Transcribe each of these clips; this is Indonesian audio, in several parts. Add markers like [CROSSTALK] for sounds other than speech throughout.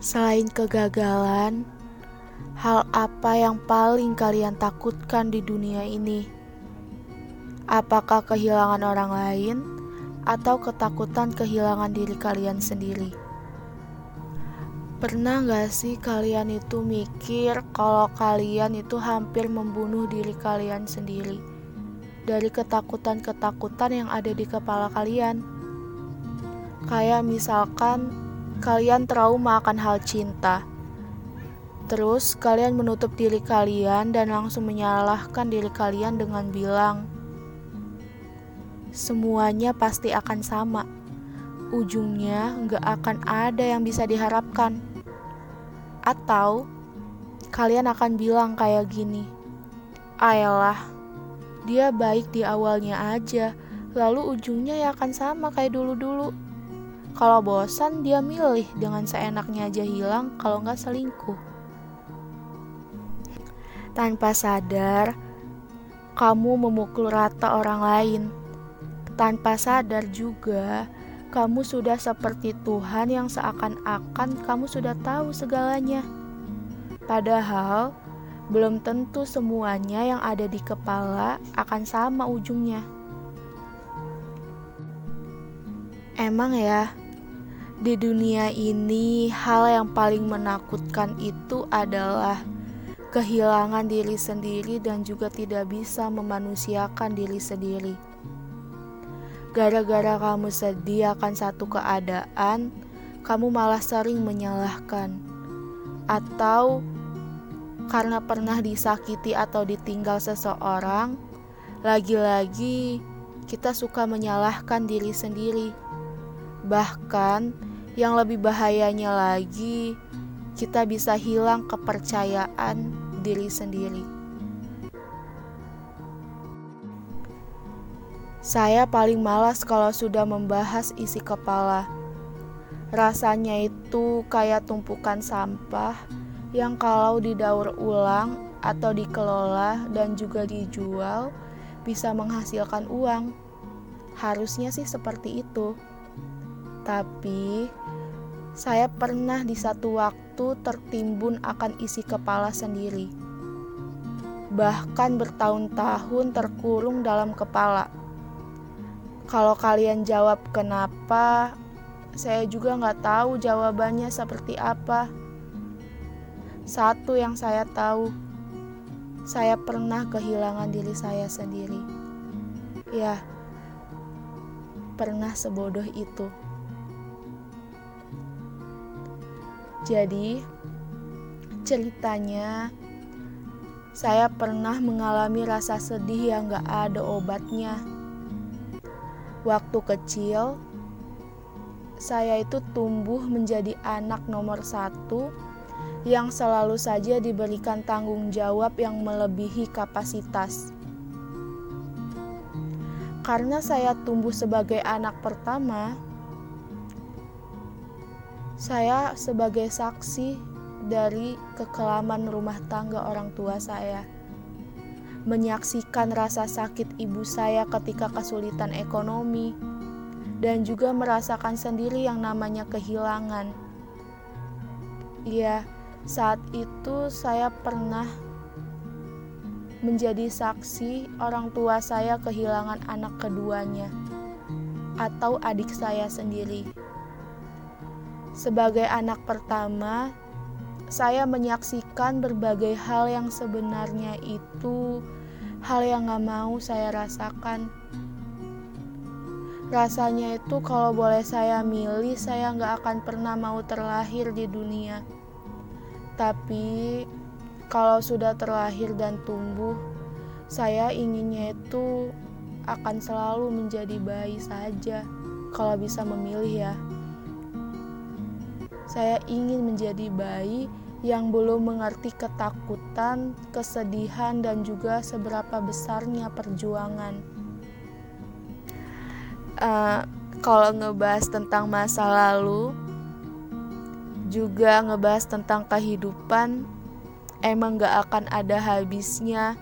Selain kegagalan, hal apa yang paling kalian takutkan di dunia ini? Apakah kehilangan orang lain atau ketakutan kehilangan diri kalian sendiri? Pernah gak sih kalian itu mikir kalau kalian itu hampir membunuh diri kalian sendiri dari ketakutan-ketakutan yang ada di kepala kalian? Kayak misalkan kalian trauma akan hal cinta. Terus kalian menutup diri kalian dan langsung menyalahkan diri kalian dengan bilang, semuanya pasti akan sama. Ujungnya nggak akan ada yang bisa diharapkan. Atau kalian akan bilang kayak gini, Ayolah, dia baik di awalnya aja, lalu ujungnya ya akan sama kayak dulu-dulu. Kalau bosan, dia milih dengan seenaknya aja hilang kalau nggak selingkuh. Tanpa sadar, kamu memukul rata orang lain. Tanpa sadar juga, kamu sudah seperti Tuhan yang seakan-akan kamu sudah tahu segalanya. Padahal, belum tentu semuanya yang ada di kepala akan sama ujungnya. Emang ya, di dunia ini, hal yang paling menakutkan itu adalah kehilangan diri sendiri dan juga tidak bisa memanusiakan diri sendiri. Gara-gara kamu sedih akan satu keadaan, kamu malah sering menyalahkan, atau karena pernah disakiti atau ditinggal seseorang, lagi-lagi kita suka menyalahkan diri sendiri. Bahkan, yang lebih bahayanya lagi, kita bisa hilang kepercayaan diri sendiri. Saya paling malas kalau sudah membahas isi kepala. Rasanya itu kayak tumpukan sampah yang kalau didaur ulang atau dikelola dan juga dijual bisa menghasilkan uang. Harusnya sih seperti itu. Tapi saya pernah di satu waktu tertimbun akan isi kepala sendiri. Bahkan bertahun-tahun terkurung dalam kepala. Kalau kalian jawab kenapa, saya juga nggak tahu jawabannya seperti apa. Satu yang saya tahu, saya pernah kehilangan diri saya sendiri. Ya, pernah sebodoh itu. Jadi, ceritanya saya pernah mengalami rasa sedih yang gak ada obatnya. Waktu kecil, saya itu tumbuh menjadi anak nomor satu yang selalu saja diberikan tanggung jawab yang melebihi kapasitas. Karena saya tumbuh sebagai anak pertama, saya sebagai saksi dari kekelaman rumah tangga orang tua saya. Menyaksikan rasa sakit ibu saya ketika kesulitan ekonomi dan juga merasakan sendiri yang namanya kehilangan. Iya, saat itu saya pernah menjadi saksi orang tua saya kehilangan anak keduanya atau adik saya sendiri. Sebagai anak pertama, saya menyaksikan berbagai hal yang sebenarnya itu hal yang gak mau saya rasakan. Rasanya itu kalau boleh saya milih, saya gak akan pernah mau terlahir di dunia. Tapi kalau sudah terlahir dan tumbuh, saya inginnya itu akan selalu menjadi bayi saja kalau bisa memilih ya. Saya ingin menjadi bayi yang belum mengerti ketakutan, kesedihan, dan juga seberapa besarnya perjuangan. Uh, kalau ngebahas tentang masa lalu, juga ngebahas tentang kehidupan, emang gak akan ada habisnya,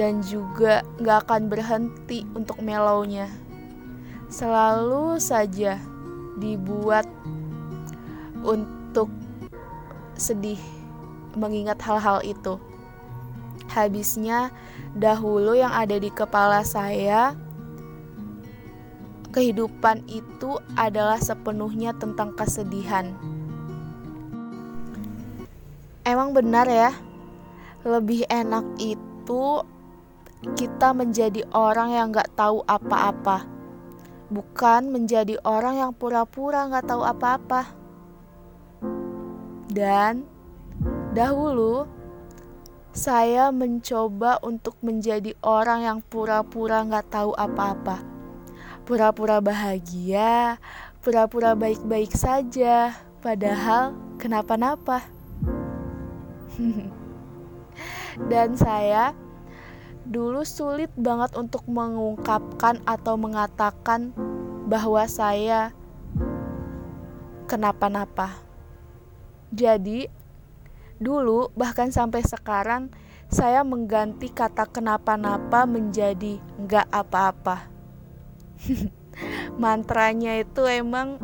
dan juga gak akan berhenti untuk melownya. Selalu saja dibuat untuk sedih mengingat hal-hal itu. Habisnya, dahulu yang ada di kepala saya, kehidupan itu adalah sepenuhnya tentang kesedihan. Emang benar ya, lebih enak itu kita menjadi orang yang gak tahu apa-apa, bukan menjadi orang yang pura-pura gak tahu apa-apa. Dan Dahulu, saya mencoba untuk menjadi orang yang pura-pura nggak tahu apa-apa. Pura-pura bahagia, pura-pura baik-baik saja, padahal kenapa-napa. [LAUGHS] Dan saya dulu sulit banget untuk mengungkapkan atau mengatakan bahwa saya kenapa-napa. Jadi, Dulu, bahkan sampai sekarang, saya mengganti kata kenapa-napa menjadi nggak apa-apa. [LAUGHS] Mantranya itu emang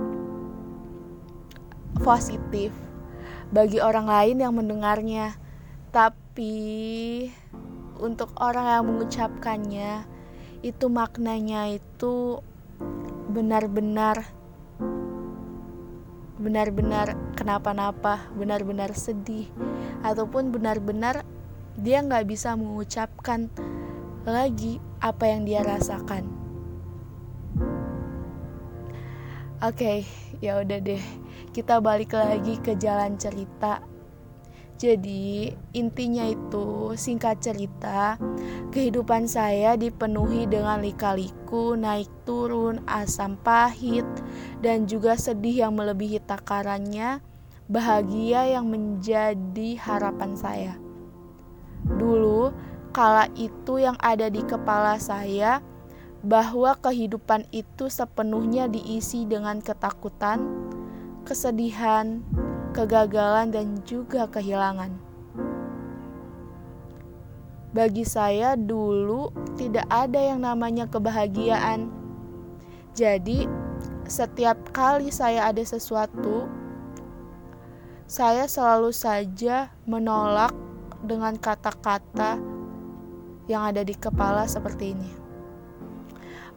positif bagi orang lain yang mendengarnya, tapi untuk orang yang mengucapkannya, itu maknanya itu benar-benar benar-benar kenapa-napa, benar-benar sedih, ataupun benar-benar dia nggak bisa mengucapkan lagi apa yang dia rasakan. Oke, okay, ya udah deh. Kita balik lagi ke jalan cerita jadi, intinya itu singkat cerita, kehidupan saya dipenuhi dengan lika-liku, naik turun, asam pahit, dan juga sedih yang melebihi takarannya, bahagia yang menjadi harapan saya. Dulu, kala itu yang ada di kepala saya bahwa kehidupan itu sepenuhnya diisi dengan ketakutan, kesedihan, kegagalan, dan juga kehilangan. Bagi saya, dulu tidak ada yang namanya kebahagiaan. Jadi, setiap kali saya ada sesuatu, saya selalu saja menolak dengan kata-kata yang ada di kepala seperti ini.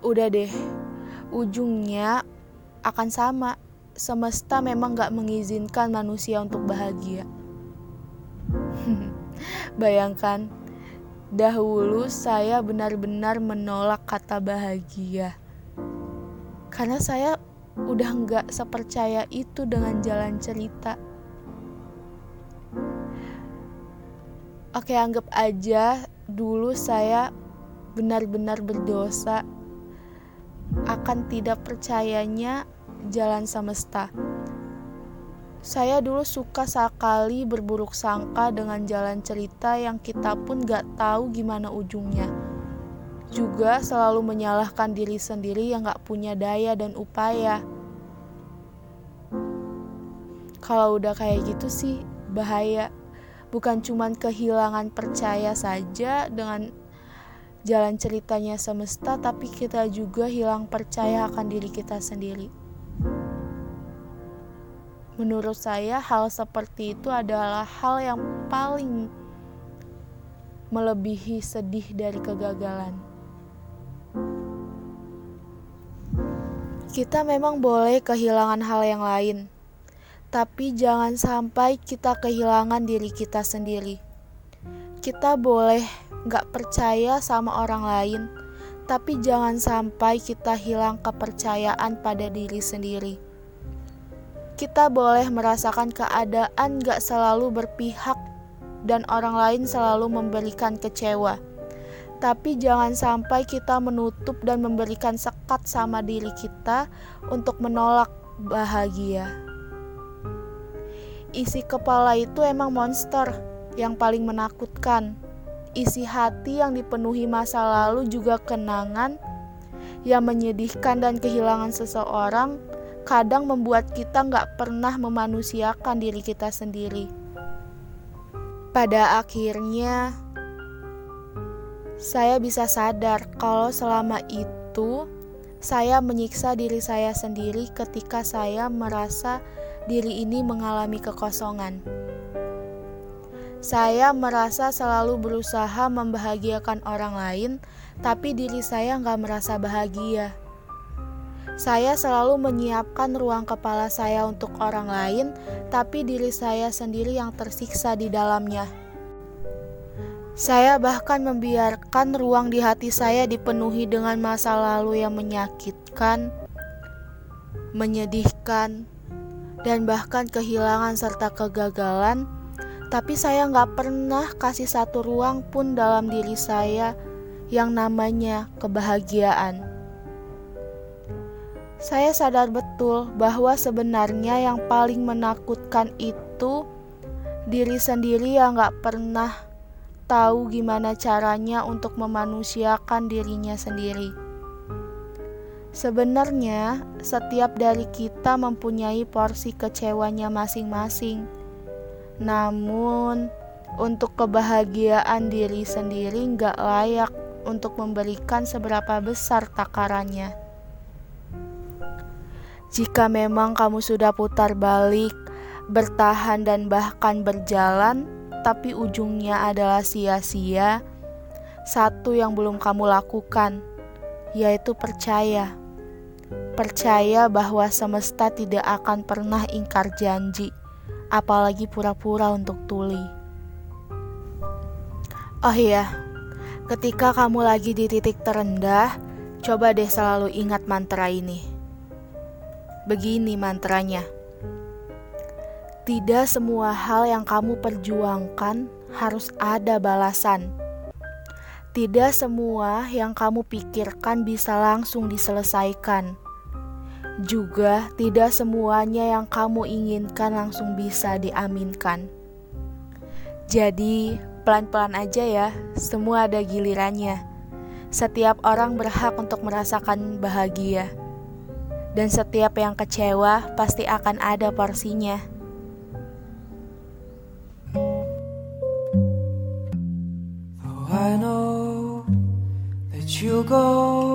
Udah deh, ujungnya akan sama semesta memang gak mengizinkan manusia untuk bahagia. [LAUGHS] Bayangkan, dahulu saya benar-benar menolak kata bahagia. Karena saya udah gak sepercaya itu dengan jalan cerita. Oke, anggap aja dulu saya benar-benar berdosa akan tidak percayanya jalan semesta. Saya dulu suka sekali berburuk sangka dengan jalan cerita yang kita pun gak tahu gimana ujungnya. Juga selalu menyalahkan diri sendiri yang gak punya daya dan upaya. Kalau udah kayak gitu sih bahaya. Bukan cuman kehilangan percaya saja dengan jalan ceritanya semesta, tapi kita juga hilang percaya akan diri kita sendiri. Menurut saya, hal seperti itu adalah hal yang paling melebihi sedih dari kegagalan. Kita memang boleh kehilangan hal yang lain, tapi jangan sampai kita kehilangan diri kita sendiri. Kita boleh gak percaya sama orang lain, tapi jangan sampai kita hilang kepercayaan pada diri sendiri kita boleh merasakan keadaan gak selalu berpihak dan orang lain selalu memberikan kecewa. Tapi jangan sampai kita menutup dan memberikan sekat sama diri kita untuk menolak bahagia. Isi kepala itu emang monster yang paling menakutkan. Isi hati yang dipenuhi masa lalu juga kenangan yang menyedihkan dan kehilangan seseorang kadang membuat kita nggak pernah memanusiakan diri kita sendiri. Pada akhirnya, saya bisa sadar kalau selama itu saya menyiksa diri saya sendiri ketika saya merasa diri ini mengalami kekosongan. Saya merasa selalu berusaha membahagiakan orang lain, tapi diri saya nggak merasa bahagia. Saya selalu menyiapkan ruang kepala saya untuk orang lain, tapi diri saya sendiri yang tersiksa di dalamnya. Saya bahkan membiarkan ruang di hati saya dipenuhi dengan masa lalu yang menyakitkan, menyedihkan, dan bahkan kehilangan serta kegagalan. Tapi saya nggak pernah kasih satu ruang pun dalam diri saya yang namanya kebahagiaan. Saya sadar betul bahwa sebenarnya yang paling menakutkan itu diri sendiri yang nggak pernah tahu gimana caranya untuk memanusiakan dirinya sendiri. Sebenarnya, setiap dari kita mempunyai porsi kecewanya masing-masing. Namun, untuk kebahagiaan diri sendiri nggak layak untuk memberikan seberapa besar takarannya. Jika memang kamu sudah putar balik, bertahan, dan bahkan berjalan, tapi ujungnya adalah sia-sia, satu yang belum kamu lakukan, yaitu percaya. Percaya bahwa semesta tidak akan pernah ingkar janji, apalagi pura-pura untuk tuli. Oh iya, ketika kamu lagi di titik terendah, coba deh selalu ingat mantra ini. Begini mantranya. Tidak semua hal yang kamu perjuangkan harus ada balasan. Tidak semua yang kamu pikirkan bisa langsung diselesaikan. Juga tidak semuanya yang kamu inginkan langsung bisa diaminkan. Jadi, pelan-pelan aja ya, semua ada gilirannya. Setiap orang berhak untuk merasakan bahagia. Dan setiap yang kecewa pasti akan ada porsinya. I know that you go